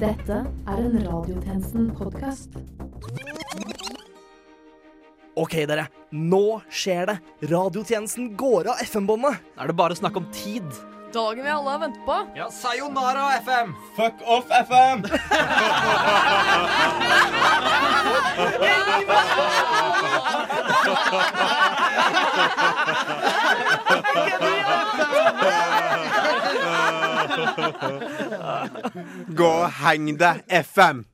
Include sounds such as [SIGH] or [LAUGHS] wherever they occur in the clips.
Dette er en Radiotjenesten-podkast. Ok, dere. Nå skjer det. Radiotjenesten går av FM-båndet. Er det bare snakk om tid? Dagen vi alle har ventet på. Ja, sayonara FM! Fuck off, FM! [LAUGHS] [LAUGHS] Gå og heng deg, FM!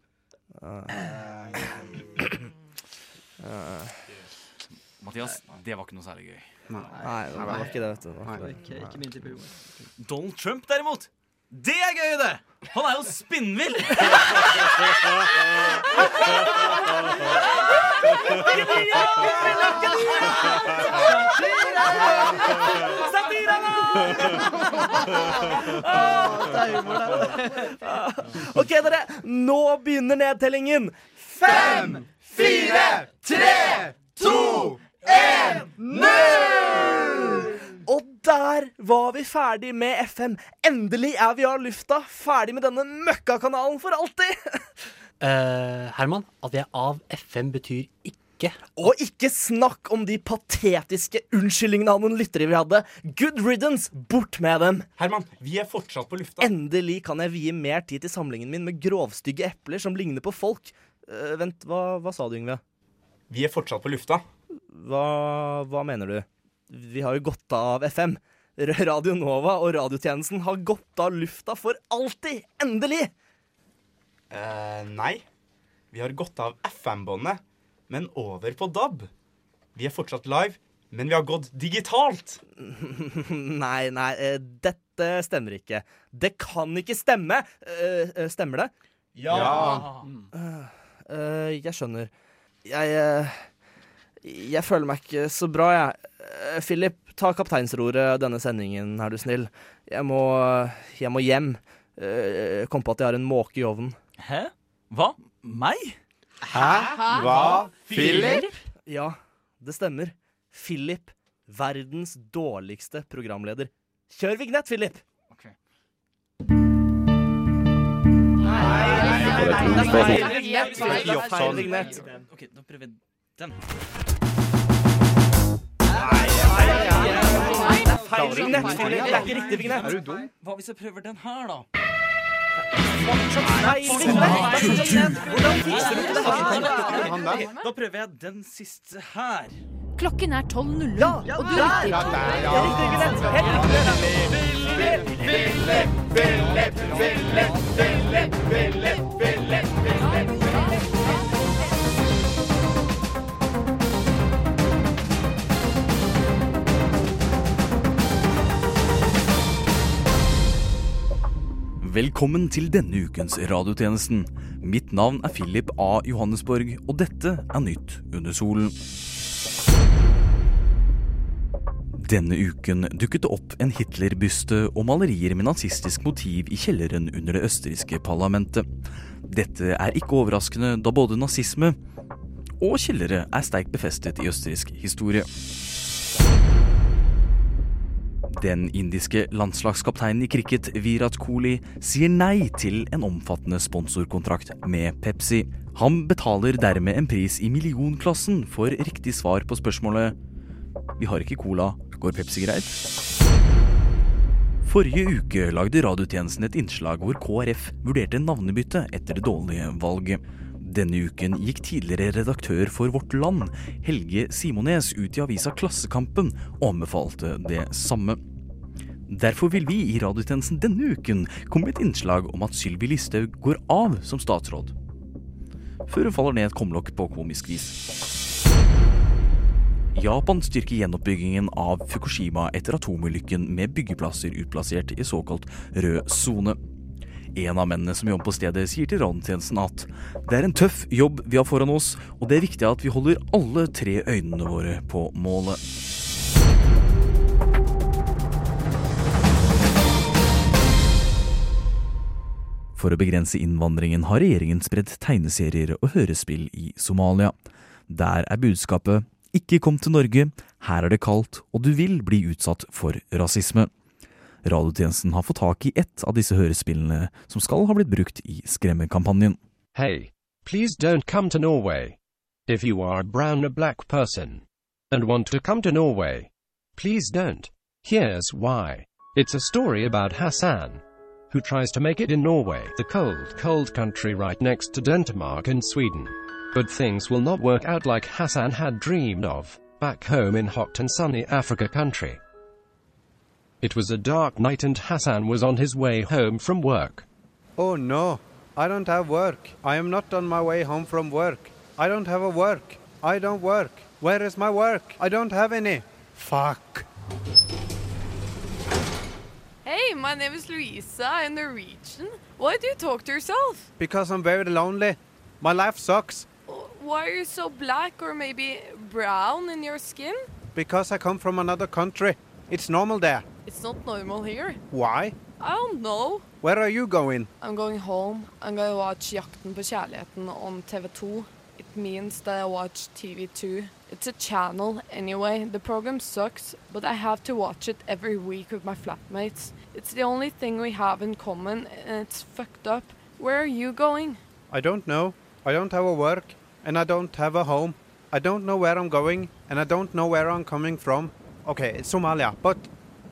Mathias, det var ikke noe særlig gøy. Nei, det var ikke det, vet du. Det var ikke det. Ikke min type humor. Donald Trump, derimot, det er gøy, det! Han er jo spinnvill! Ok, dere. Nå begynner nedtellingen. Fem, Fire, tre, to, én, null! Der var vi ferdig med FM. Endelig er vi av lufta. Ferdig med denne møkkakanalen for alltid. uh, [LAUGHS] Herman, at vi er av FM betyr ikke Og ikke snakk om de patetiske unnskyldningene av noen lyttere vi hadde. Good riddance. Bort med dem. Herman, vi er fortsatt på lufta. Endelig kan jeg vie mer tid til samlingen min med grovstygge epler som ligner på folk. Uh, vent, hva, hva sa du, Yngve? Vi er fortsatt på lufta. Hva, hva mener du? Vi har jo gått av FM. Radio Nova og radiotjenesten har gått av lufta for alltid! Endelig! eh nei. Vi har gått av FM-båndet, men over på DAB. Vi er fortsatt live, men vi har gått digitalt. [LAUGHS] Nei, nei, eh, dette stemmer ikke. Det kan ikke stemme! Eh, eh, stemmer det? Ja. Eh, jeg skjønner. Jeg eh, Jeg føler meg ikke så bra, jeg. Eh, Philip, ta kapteinsroret denne sendingen, er du snill. Jeg må, jeg må hjem. Eh, Kom på at jeg har en måke i ovnen. Hæ? Hva? Meg? Hæ? Hva? Philip? Ja, det stemmer. Philip, verdens dårligste programleder. Kjør vignett, Philip! Ok. nei, nei, Ok, nei, prøver vi den. Feil vignett, Philip. Det er ikke riktig vignett. Hva hvis jeg prøver den her, da? Vignett. Hvordan fikser du det? Da prøver jeg den siste her. Klokken er 12.00, Ja, og du der! lytter. Ja, der, ja. Riktig vignett. Helt Velkommen til denne ukens radiotjenesten. Mitt navn er Philip A. Johannesborg, og dette er Nytt under solen. Denne uken dukket det opp en Hitler-byste og malerier med nazistisk motiv i kjelleren under det østerrikske parlamentet. Dette er ikke overraskende, da både nazisme og kjellere er sterkt befestet i østerriksk historie. Den indiske landslagskapteinen i cricket, Virat Kohli, sier nei til en omfattende sponsorkontrakt med Pepsi. Han betaler dermed en pris i millionklassen for riktig svar på spørsmålet Vi har ikke cola, går Pepsi greit? Forrige uke lagde radiotjenesten et innslag hvor KrF vurderte navnebytte etter det dårlige valget. Denne uken gikk tidligere redaktør for Vårt Land, Helge Simones, ut i avisa Klassekampen og anbefalte det samme. Derfor vil vi i radiotjenesten denne uken komme med et innslag om at Sylvi Listhaug går av som statsråd. Før hun faller ned et kumlokk på komisk vis. Japan styrker gjenoppbyggingen av Fukushima etter atomulykken med byggeplasser utplassert i såkalt rød sone. En av mennene som jobber på stedet, sier til radiotjenesten at det er en tøff jobb vi har foran oss, og det er viktig at vi holder alle tre øynene våre på målet. For å begrense innvandringen har regjeringen spredt tegneserier og hørespill i Somalia. Der er budskapet 'ikke kom til Norge, her er det kaldt, og du vil bli utsatt for rasisme'. Radiotjenesten har fått tak i ett av disse hørespillene som skal ha blitt brukt i skremmekampanjen. Hey, please don't come to Norway. If you are a brown or black person and want to come to Norway, please don't. Here's why. It's a story about Hassan, who tries to make it in Norway, the cold, cold country right next to Denmark and Sweden. But things will not work out like Hassan had dreamed of, back home in hot and sunny Africa country. It was a dark night and Hassan was on his way home from work. Oh no, I don't have work. I am not on my way home from work. I don't have a work. I don't work. Where is my work? I don't have any. Fuck. Hey, my name is Louisa. I'm Norwegian. Why do you talk to yourself? Because I'm very lonely. My life sucks. Why are you so black or maybe brown in your skin? Because I come from another country. It's normal there. It's not normal here. Why? I don't know. Where are you going? I'm going home. I'm going to watch Jakten på kjærligheten on TV2. It means that I watch TV2. It's a channel anyway. The program sucks, but I have to watch it every week with my flatmates. It's the only thing we have in common, and it's fucked up. Where are you going? I don't know. I don't have a work, and I don't have a home. I don't know where I'm going, and I don't know where I'm coming from. Okay, it's Somalia, but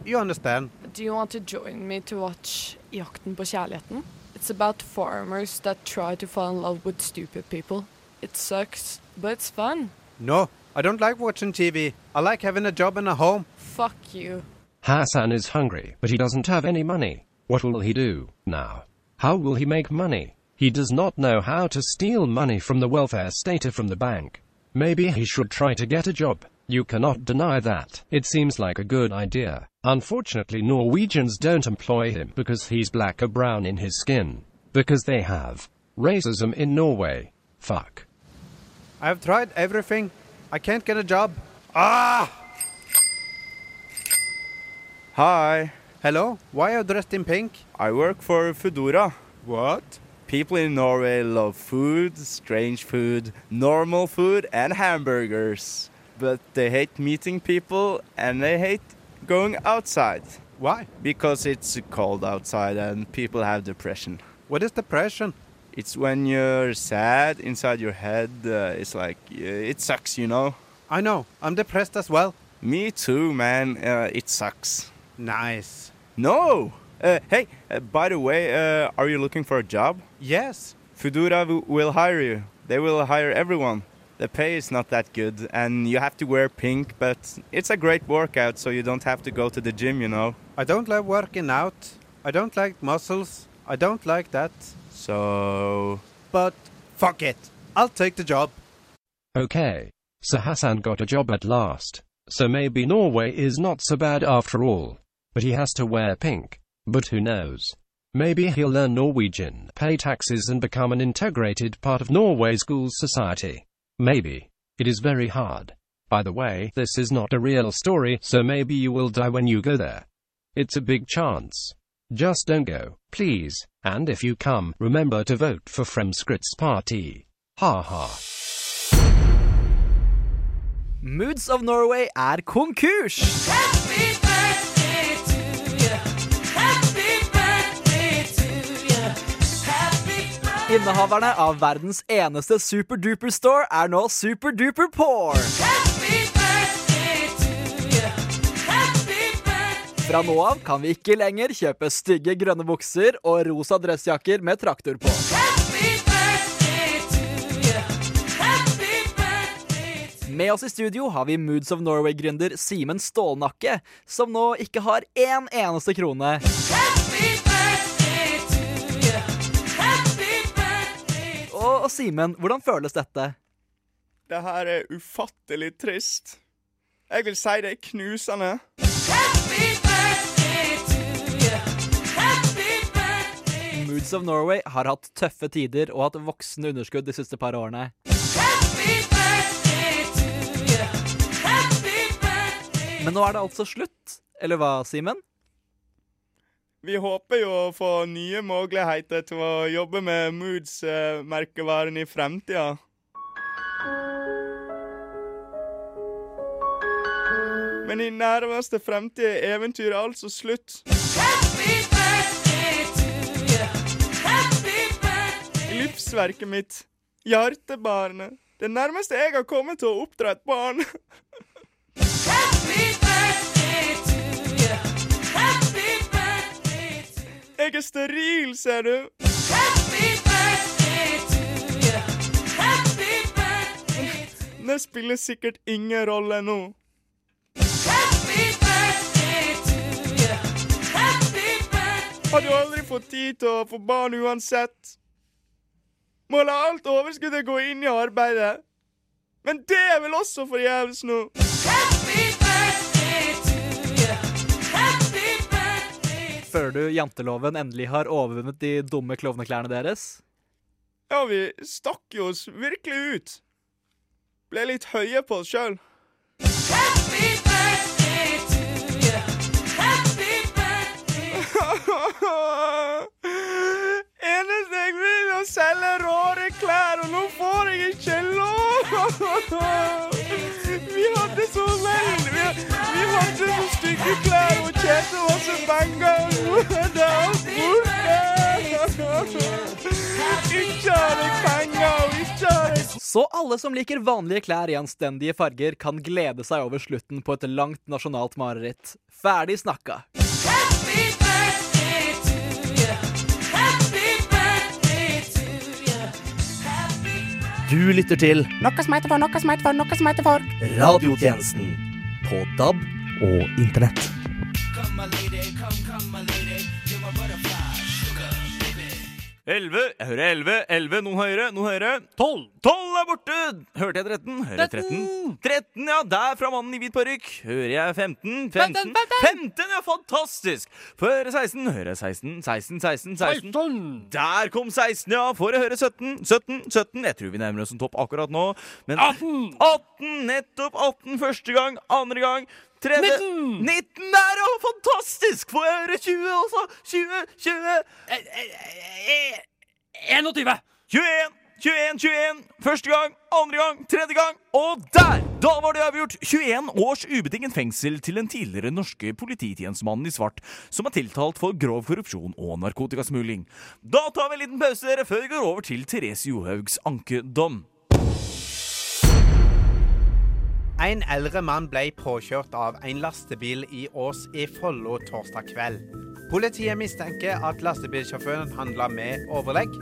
you understand. Do you want to join me to watch Jakten på kjærligheten? It's about farmers that try to fall in love with stupid people. It sucks, but it's fun. No, I don't like watching TV. I like having a job and a home. Fuck you. Hassan is hungry, but he doesn't have any money. What will he do now? How will he make money? He does not know how to steal money from the welfare state or from the bank. Maybe he should try to get a job. You cannot deny that. It seems like a good idea. Unfortunately, Norwegians don't employ him because he's black or brown in his skin. Because they have racism in Norway. Fuck. I've tried everything. I can't get a job. Ah! Hi, Hello? Why are you dressed in pink? I work for Foodora. What? People in Norway love food, strange food, normal food, and hamburgers. But they hate meeting people and they hate going outside Why? because it's cold outside and people have depression. What is depression? It's when you're sad inside your head. Uh, it's like uh, it sucks, you know. I know. I'm depressed as well. Me too, man. Uh, it sucks. Nice. No. Uh, hey, uh, by the way, uh, are you looking for a job? Yes. Fudura will hire you. They will hire everyone. The pay is not that good, and you have to wear pink, but it's a great workout, so you don't have to go to the gym, you know. I don't like working out. I don't like muscles. I don't like that. So. But fuck it. I'll take the job. Okay. So Hassan got a job at last. So maybe Norway is not so bad after all. But he has to wear pink. But who knows? Maybe he'll learn Norwegian, pay taxes, and become an integrated part of Norway's school society. Maybe. It is very hard. By the way, this is not a real story, so maybe you will die when you go there. It's a big chance. Just don't go, please. And if you come, remember to vote for Fremskritts Party. Ha ha. Moods of Norway er konkurs! Innehaverne av verdens eneste superduper store er nå superduper poor. Fra nå av kan vi ikke lenger kjøpe stygge grønne bukser og rosa dressjakker med traktor på. Med oss i studio har vi Moods of Norway-gründer Simen Stålnakke, som nå ikke har én eneste krone. Og, og Simen, hvordan føles dette? Det her er ufattelig trist. Jeg vil si det er knusende. Moods of Norway har hatt tøffe tider og hatt voksende underskudd de siste par årene. Men nå er det altså slutt. Eller hva, Simen? Vi håper jo å få nye muligheter til å jobbe med Moods-merkevaren i fremtida. Men i nærmeste fremtid er eventyret altså slutt. Livsverket mitt, hjertebarnet, det nærmeste jeg har kommet til å oppdra et barn. [LAUGHS] Jeg er steril, ser du. Det spiller sikkert ingen rolle nå. Har du aldri fått tid til å få barn uansett? Må la alt overskuddet gå inn i arbeidet. Men det er vel også forgjeves nå. Føler du janteloven endelig har overvunnet de dumme klovneklærne deres? Ja, vi stakk jo oss virkelig ut. Ble litt høye på oss sjøl. [LAUGHS] Eneste jeg vil, er å selge rare klær, og nå får jeg ikke lov! [LAUGHS] Vi hadde så vel Vi, vi hadde så stygge klær og tjente masse penger, og det alt borte! Ikke har jeg penger, ikke har jeg Så alle som liker vanlige klær i anstendige farger, kan glede seg over slutten på et langt nasjonalt mareritt. Ferdig snakka. Du lytter til Noe som heter for, noe som heter for, noe som heter for. Radiotjenesten på DAB og Internett. Elleve, jeg hører elleve, elleve, noen høyere, noen høyere. Tolv! Tolv er borte! Hørte jeg 13? Hører jeg 13? 13, ja, der fra mannen i hvit parykk. Hører jeg 15? 15? 15, ja, fantastisk! Før jeg høre 16? Hører jeg 16? 16, 16, 16. Der kom 16, ja. Får jeg høre 17? 17, 17. Jeg tror vi nærmer oss en topp akkurat nå. Men 18! 18, Nettopp 18 første gang, andre gang. Tredje 19! 19 der, ja! Fantastisk! Jeg høre 20 også? 20, 20 21! 21, 21, 21. Første gang, andre gang, tredje gang. Og der! Da var det avgjort. 21 års ubetinget fengsel til den tidligere norske polititjenestemannen i svart, som er tiltalt for grov korrupsjon og narkotikasmugling. Da tar vi en liten pause dere, før vi går over til Therese Johaugs ankedom. En eldre mann ble påkjørt av en lastebil i Ås i Follo torsdag kveld. Politiet mistenker at lastebilsjåføren handla med overlegg.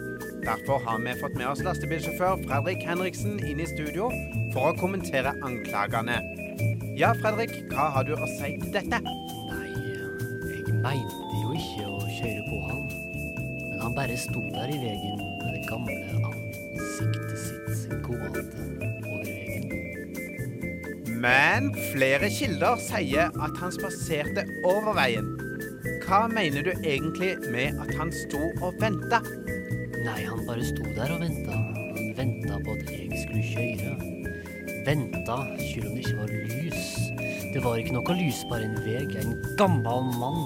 Derfor har vi fått med oss lastebilsjåfør Fredrik Henriksen inn i studio for å kommentere anklagene. Ja, Fredrik, hva har du å si til dette? Nei, jeg mente jo ikke å kjøre på han. Men han bare sto der i veien med det gamle ansiktet sitt gående. Men flere kilder sier at han spaserte over veien. Hva mener du egentlig med at han sto og venta? Nei, han bare sto der og venta. Han venta på at jeg skulle kjøre. Venta selv om det ikke var lys. Det var ikke noe lys, bare en vei. En gammel mann.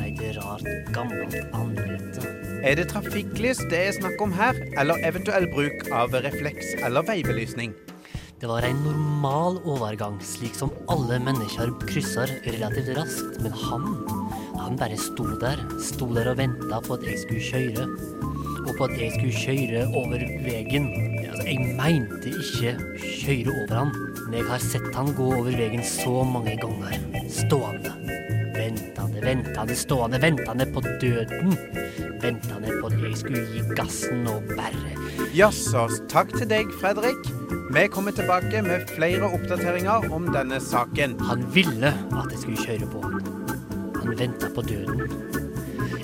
Nei, det er rart gammelt anlete. Er det trafikklys det er snakk om her, eller eventuell bruk av refleks eller veibelysning? Det var en normal overgang, slik som alle mennesker krysser relativt raskt. Men han, han bare sto der. Sto der og venta på at jeg skulle kjøre. Og på at jeg skulle kjøre over veien. Altså, jeg mente ikke kjøre over han, men jeg har sett han gå over veien så mange ganger. Stående. Ventende, ventende, stående, ventende på døden. Ventende på at jeg skulle gi gassen og bare Jaså, takk til deg, Fredrik. Vi kommer tilbake med flere oppdateringer om denne saken. Han ville at jeg skulle kjøre på han. Han venta på døden.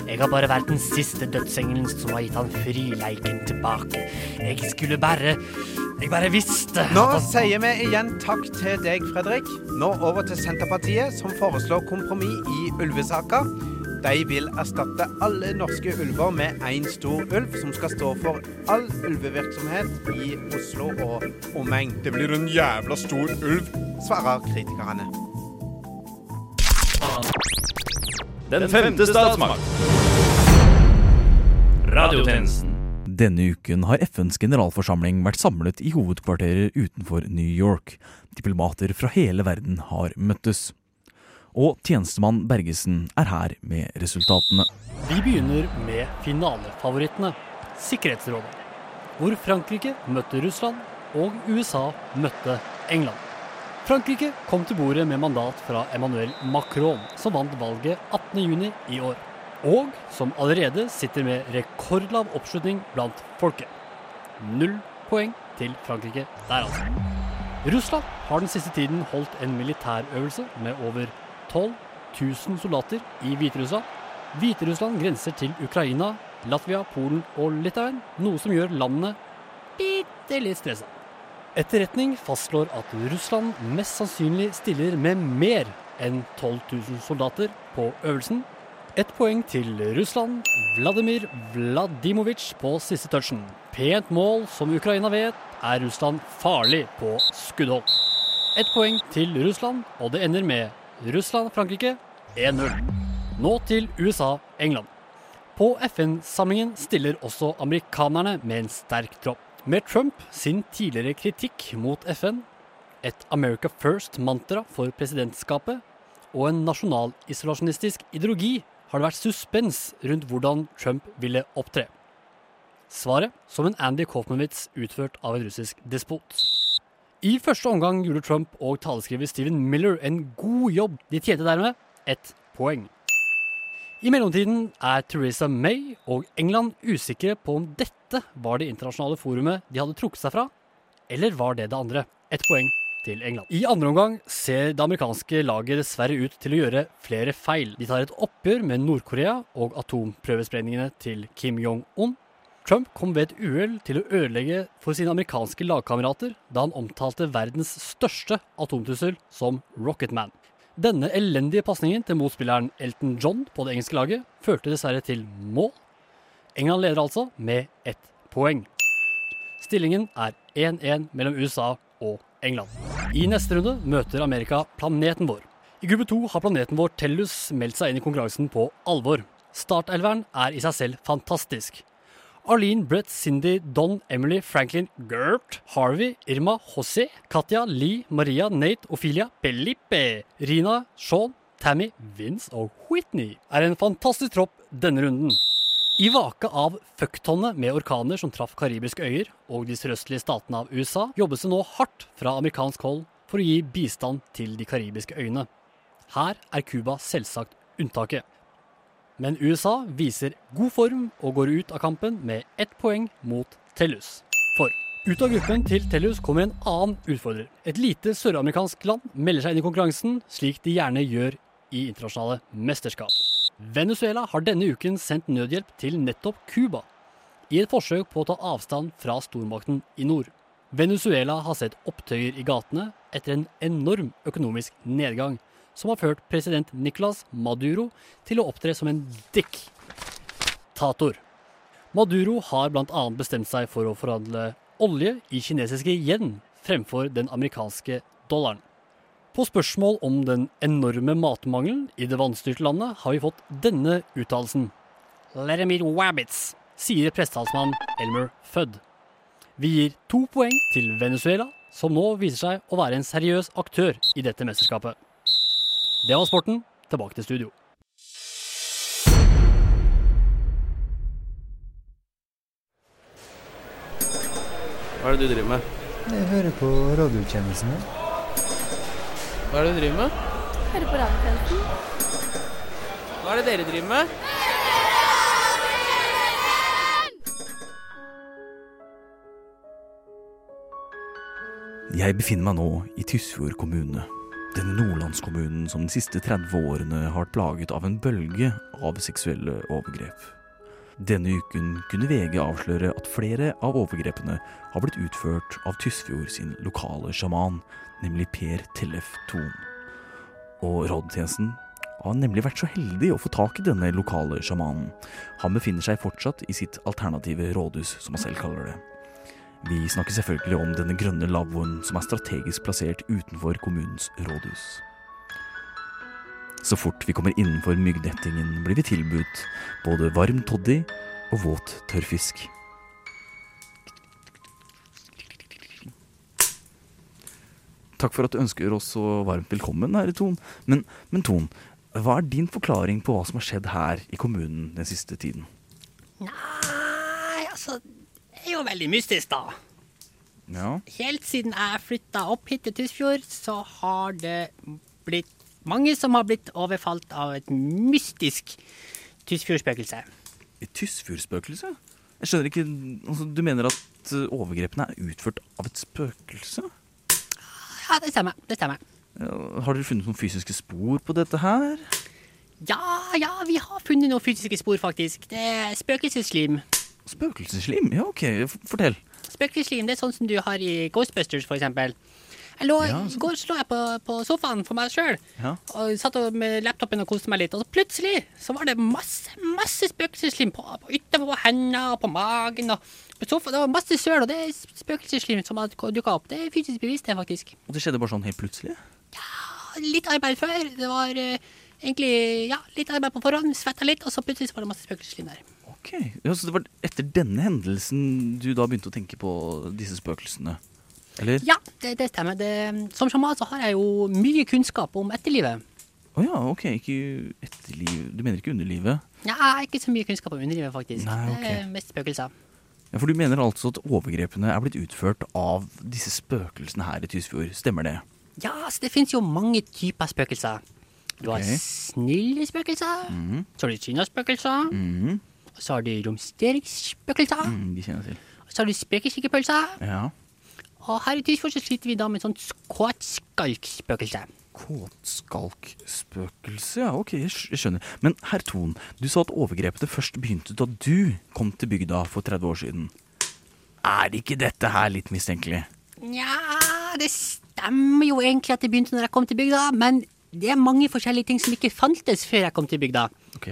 Jeg har bare vært den siste dødsengelen som har gitt han frileiken tilbake. Jeg skulle bare Jeg bare visste Nå han sier vi igjen takk til deg, Fredrik. Nå over til Senterpartiet, som foreslår kompromiss i ulvesaka. De vil erstatte alle norske ulver med én stor ulv, som skal stå for all ulvevirksomhet i Oslo og omegn. Det blir en jævla stor ulv, svarer kritikerne. Den femte statsmakt. Radiotjenesten. Denne uken har FNs generalforsamling vært samlet i hovedkvarteret utenfor New York. Diplomater fra hele verden har møttes. Og tjenestemann Bergesen er her med resultatene. Vi begynner med finalefavorittene. Sikkerhetsrådet. hvor Frankrike møtte Russland og USA møtte England. Frankrike kom til bordet med mandat fra Emmanuel Macron, som vant valget 18.6 i år, og som allerede sitter med rekordlav oppslutning blant folket. Null poeng til Frankrike der, altså. Russland har den siste tiden holdt en militærøvelse med over 12 000 soldater i Hviterussland. Hviterussland grenser til Ukraina, Latvia, Polen og Litauen, noe som gjør landene bitte litt stressa. Etterretning fastslår at Russland mest sannsynlig stiller med mer enn 12 000 soldater på øvelsen. Ett poeng til Russland. Vladimir Vladimovic på siste touchen. Pent mål, som Ukraina vet, er Russland farlig på skuddhold. Ett poeng til Russland, og det ender med Russland-Frankrike 1-0. Nå til USA-England. På FN-samlingen stiller også amerikanerne med en sterk tropp. Med Trump sin tidligere kritikk mot FN, et America First-mantra for presidentskapet og en nasjonalisolasjonistisk ideologi har det vært suspens rundt hvordan Trump ville opptre. Svaret som en Andy Kaufman-vits utført av en russisk despot. I første omgang gjorde Trump og taleskriver Stephen Miller en god jobb. De tjente dermed ett poeng. I mellomtiden er Theresa May og England usikre på om dette var det internasjonale forumet de hadde trukket seg fra, eller var det det andre? Ett poeng til England. I andre omgang ser det amerikanske laget dessverre ut til å gjøre flere feil. De tar et oppgjør med Nord-Korea og atomprøvesprengningene til Kim Jong-un. Trump kom ved et uhell til å ødelegge for sine amerikanske lagkamerater da han omtalte verdens største atomtrussel som Rocketman. Denne elendige pasningen til motspilleren Elton John på det engelske laget førte dessverre til mål. England leder altså med ett poeng. Stillingen er 1-1 mellom USA og England. I neste runde møter Amerika planeten vår. I gruppe to har planeten vår Tellus meldt seg inn i konkurransen på alvor. Startelveren er i seg selv fantastisk. Arlene, Brett, Cindy, Don, Emily, Franklin, Gert, Harvey, Irma, José, Katja, Lee, Maria, Nate, Ophelia, Felipe, Rina, Sean, Tammy, Vince og Whitney er en fantastisk tropp denne runden. I vake av fucktonnet med orkaner som traff karibiske øyer og de sørøstlige statene av USA, jobbes det nå hardt fra amerikansk hold for å gi bistand til de karibiske øyene. Her er Cuba selvsagt unntaket. Men USA viser god form og går ut av kampen med ett poeng mot Tellus. For ut av gruppen til Tellus kommer en annen utfordrer. Et lite søramerikansk land melder seg inn i konkurransen, slik de gjerne gjør i internasjonale mesterskap. Venezuela har denne uken sendt nødhjelp til nettopp Cuba, i et forsøk på å ta avstand fra stormakten i nord. Venezuela har sett opptøyer i gatene etter en enorm økonomisk nedgang, som har ført president Nicolas Maduro til å opptre som en diktator. Maduro har bl.a. bestemt seg for å forhandle olje i kinesiske yen fremfor den amerikanske dollaren. På spørsmål om den enorme matmangelen i det vannstyrte landet har vi fått denne uttalelsen. Let them eat wabbits, sier prestetalsmann Elmer Fudd. Vi gir to poeng til Venezuela, som nå viser seg å være en seriøs aktør i dette mesterskapet. Det var sporten. Tilbake til studio. Hva er det du driver med? Jeg hører på radiotjenesten. Hva er det du driver med? Hører på radiotjenesten. Hva er det dere driver med? Jeg befinner meg nå i Tysfjord kommune. Denne nordlandskommunen som de siste 30 årene har vært plaget av en bølge av seksuelle overgrep. Denne uken kunne VG avsløre at flere av overgrepene har blitt utført av Tysfjord sin lokale sjaman, nemlig Per Tellef Thon. Og rådtjenesten har nemlig vært så heldig å få tak i denne lokale sjamanen. Han befinner seg fortsatt i sitt alternative rådhus, som han selv kaller det. Vi snakker selvfølgelig om denne grønne lavvoen som er strategisk plassert utenfor kommunens rådhus. Så fort vi kommer innenfor myggnettingen, blir vi tilbudt både varm toddy og våt tørrfisk. Takk for at du ønsker oss så varmt velkommen, herre Ton. Men, men Ton, hva er din forklaring på hva som har skjedd her i kommunen den siste tiden? Nei, altså er jo veldig mystisk, da. Ja. Helt siden jeg flytta opp hit til Tysfjord, så har det blitt mange som har blitt overfalt av et mystisk Tysfjordspøkelse. Et Tysfjordspøkelse? Jeg skjønner ikke altså, Du mener at eh, overgrepene er utført av et spøkelse? Ja, det stemmer. Det stemmer. Ja, har dere funnet noen fysiske spor på dette her? Ja, ja, vi har funnet noen fysiske spor, faktisk. Det er spøkelseslim. Spøkelseslim? Ja, OK. Fortell. Spøkelseslim det er sånn som du har i Ghostbusters, for eksempel. Jeg lå, Ja, så... går så lå jeg på, på sofaen for meg sjøl Ja. og satt med laptopen og koste meg litt. Og så plutselig så var det masse masse spøkelseslim på, på ytterpå på hendene og på magen. og på sofaen. Det var masse søl, og det er spøkelseslim som har dukka opp. Det er fysisk bevisst, det, faktisk. Og det skjedde bare sånn helt plutselig? Ja, Litt arbeid før. Det var uh, egentlig ja, litt arbeid på forhånd. Svetta litt, og så plutselig så var det masse spøkelseslim der. Ok, ja, Så det var etter denne hendelsen du da begynte å tenke på disse spøkelsene? Eller? Ja, det, det stemmer. Det, som sjaman så har jeg jo mye kunnskap om etterlivet. Å ja, ok. Ikke etterliv Du mener ikke underlivet? Ja, jeg har ikke så mye kunnskap om underlivet, faktisk. Nei, okay. Det er mest spøkelser. Ja, For du mener altså at overgrepene er blitt utført av disse spøkelsene her i Tysfjord? Stemmer det? Ja, så det finnes jo mange typer spøkelser. Du har snille spøkelser, så har du sinnaspøkelser, Mhm. Og så har du romsteringsspøkelser, Mm, de kjenner til. og så har du spekeskikkepølser, Ja. og her i Tysfjord så sliter vi da med sånn kåtskalkspøkelse. Kåtskalkspøkelse, ja ok, jeg skjønner. Men herr Thon, du sa at overgrepene først begynte da du kom til bygda for 30 år siden. Er ikke dette her litt mistenkelig? Nja, det stemmer jo egentlig at det begynte når jeg kom til bygda, men det er mange forskjellige ting som ikke fantes før jeg kom til bygda. Ok,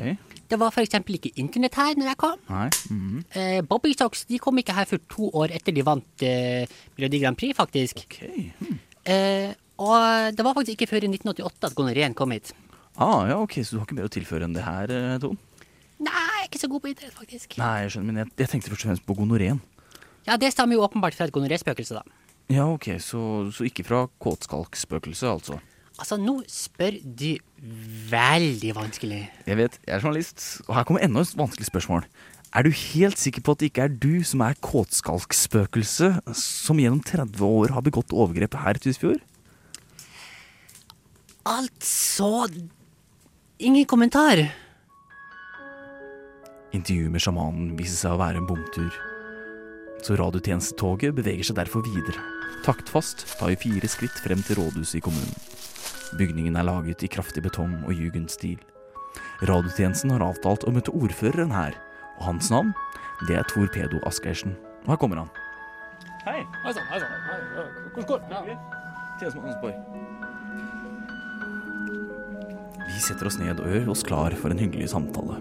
Det var eksempel ikke internett her når jeg kom. nei. mhm. Eh, Bobby Stocks de kom ikke her før to år etter de vant eh, Melodi Grand Prix, faktisk. Okay. hm. Eh, og det var faktisk ikke før i 1988 at gonoreen kom hit. Ah, ja, ok, så du har ikke mer å tilføre enn det her, Ton? Nei, jeg er ikke så god på internett, faktisk. Nei, jeg skjønner, men jeg, jeg tenkte først og fremst på gonoreen. Ja, det stammer jo åpenbart fra et gonoréspøkelse, da. Ja, ok, så, så ikke fra kåtskalkspøkelset, altså. Altså, nå spør du veldig vanskelig. Jeg vet, jeg er journalist, og her kommer enda et vanskelig spørsmål. Er du helt sikker på at det ikke er du som er kåtskalkspøkelse, som gjennom 30 år har begått overgrepet her i Tysfjord? Altså Ingen kommentar. Intervjuet med sjamanen viser seg å være en bomtur. Så radiotjenestetoget beveger seg derfor videre. Taktfast tar vi fire skritt frem til rådhuset i kommunen. Bygningen er laget i kraftig betong og jugendstil. Radiotjenesten har avtalt å møte ordføreren her, og hans navn, det er Tor Pedo Asgeirsen. Og her kommer han. Hei. Hei sann, hei sann. Hvordan går det? Vi setter oss ned og gjør oss klar for en hyggelig samtale.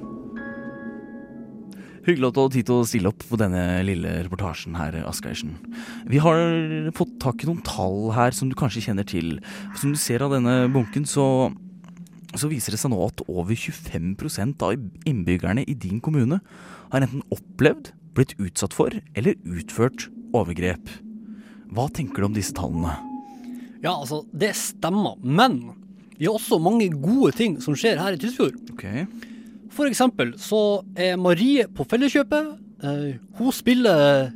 Hyggelig at du hadde tid til å stille opp på denne lille reportasjen her, Asgeirsen. Vi har fått tak i noen tall her som du kanskje kjenner til. Som du ser av denne bunken, så, så viser det seg nå at over 25% av innbyggerne i din kommune har enten opplevd, blitt utsatt for eller utført overgrep. Hva tenker du om disse tallene? Ja, altså, det stemmer. Men vi har også mange gode ting som skjer her i Tysfjord. Ok. For eksempel så er Marie på Felleskjøpet. Eh, hun spiller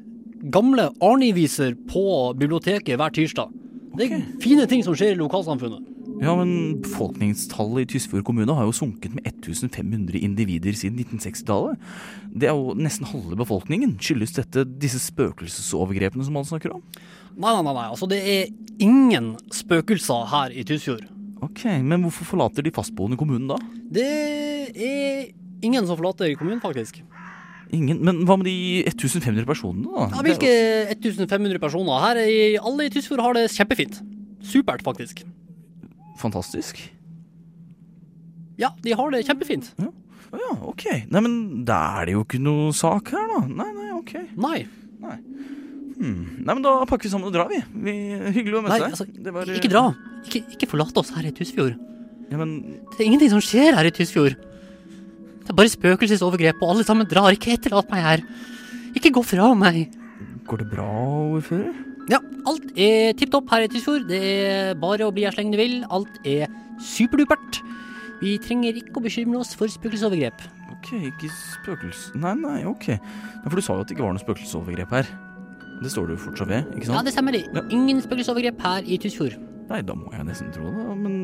gamle Arnie-viser på biblioteket hver tirsdag. Det er fine ting som skjer i lokalsamfunnet. Ja, men befolkningstallet i Tysfjord kommune har jo sunket med 1500 individer siden 1960-tallet. Det er jo nesten halve befolkningen. Skyldes dette disse spøkelsesovergrepene som alle snakker om? Nei, nei, nei. Altså, det er ingen spøkelser her i Tysfjord. Ok, men hvorfor forlater de fastboende kommunen da? Det er ingen som forlater kommunen, faktisk. Ingen? Men hva med de 1500 personene da? Ja, hvilke 1500 personer? Her i alle i Tysfjord har det kjempefint. Supert, faktisk. Fantastisk. Ja, de har det kjempefint. Ja, ja ok. Nei, men da er det jo ikke noe sak her da. Nei, nei, ok. Nei. Hmm. Nei, men da pakker vi sammen og drar vi. vi hyggelig å møte deg. altså, var, ikke dra. Ikke, ikke forlat oss her i Tysfjord. Ja, men Det er ingenting som skjer her i Tysfjord. Det er bare spøkelsesovergrep, og alle sammen drar. Ikke etterlat meg her. Ikke gå fra meg. Går det bra, ordfører? Ja, alt er tipp topp her i Tysfjord. Det er bare å bli her så lenge du vil. Alt er superdupert. Vi trenger ikke å bekymre oss for spøkelsesovergrep. Ok, ikke spøkelse... Nei, nei, ok. For du sa jo at det ikke var noe spøkelsesovergrep her. Det står du fortsatt ved, ikke sant? Ja, det stemmer. det. Ingen spøkelsesovergrep her i Tysfjord. Nei, da må jeg nesten tro det, men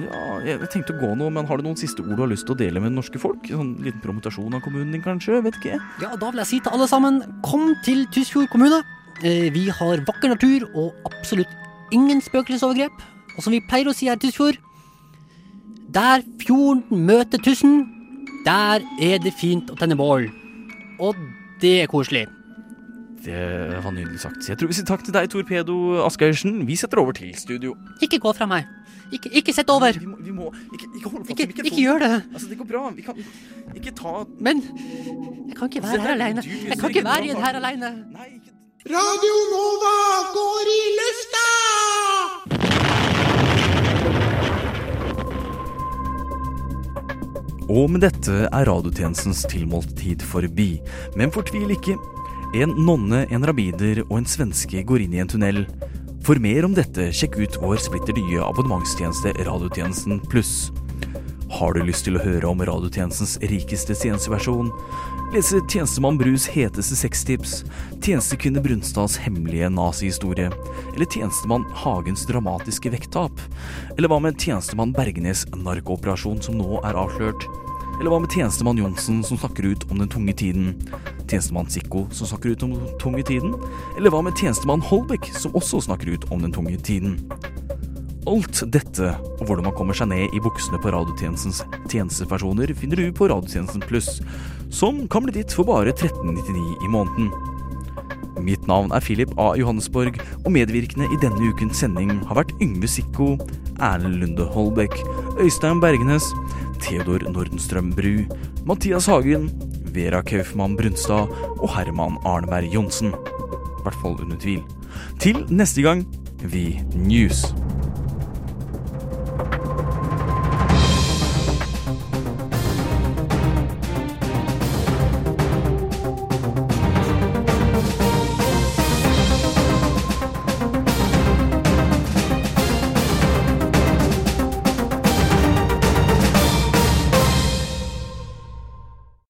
ja, jeg tenkte å gå nå, men har du noen siste ord du har lyst til å dele med det norske folk? Sånn liten promotasjon av kommunen din, kanskje? Vet ikke. Ja, da vil jeg si til alle sammen, kom til Tysfjord kommune. Eh, Vi har vakker natur og absolutt ingen spøkelsesovergrep. Og som vi pleier å si her i Tysfjord, der fjorden møter tussen, der er det fint å tenne bål. Og det er koselig. Det var nydelig sagt. Jeg tror vi sier takk til deg, Torpedo Asgeirsen. Vi setter over til studio. Ikke gå fra meg. Ikke, ikke sett over. Vi må, vi må ikke, ikke holde fast Ikke, ikke gjør det. Altså, det går bra. Vi kan ikke ta Men jeg kan ikke være her alene. Jeg kan ikke være igjen her alene. Radio Nova går i lufta! Og med dette er radiotjenestens tilmålte tid forbi. Men fortvil ikke. En nonne, en rabider og en svenske går inn i en tunnel. For mer om dette, sjekk ut vår splitter nye abonnementstjeneste Radiotjenesten pluss. Har du lyst til å høre om radiotjenestens rikeste tjenesteversjon? Lese Tjenestemann Brus heteste sextips? Tjenestekvinne Brunstads hemmelige nazihistorie? Eller Tjenestemann Hagens dramatiske vekttap? Eller hva med Tjenestemann Bergenes narkooperasjon som nå er avslørt? Eller hva med Tjenestemann Johnsen som snakker ut om den tunge tiden? Tjenestemann Sikko som snakker ut om den tunge tiden? Eller hva med Tjenestemann Holbæk som også snakker ut om den tunge tiden? Alt dette, og hvordan man kommer seg ned i buksene på radiotjenestens tjenestepersoner, finner du på Radiotjenesten Pluss, som kan bli ditt for bare 1399 i måneden. Mitt navn er Philip A. Johannesborg, og medvirkende i denne ukens sending har vært Yngve Sikko, Erlend Lunde Holbæk, Øystein Bergenes, Theodor Nordenstrøm Bru, Mathias Hagen, Vera Kaufmann Brunstad og Herman Arneberg Johnsen. I hvert fall under tvil. Til neste gang, vi news.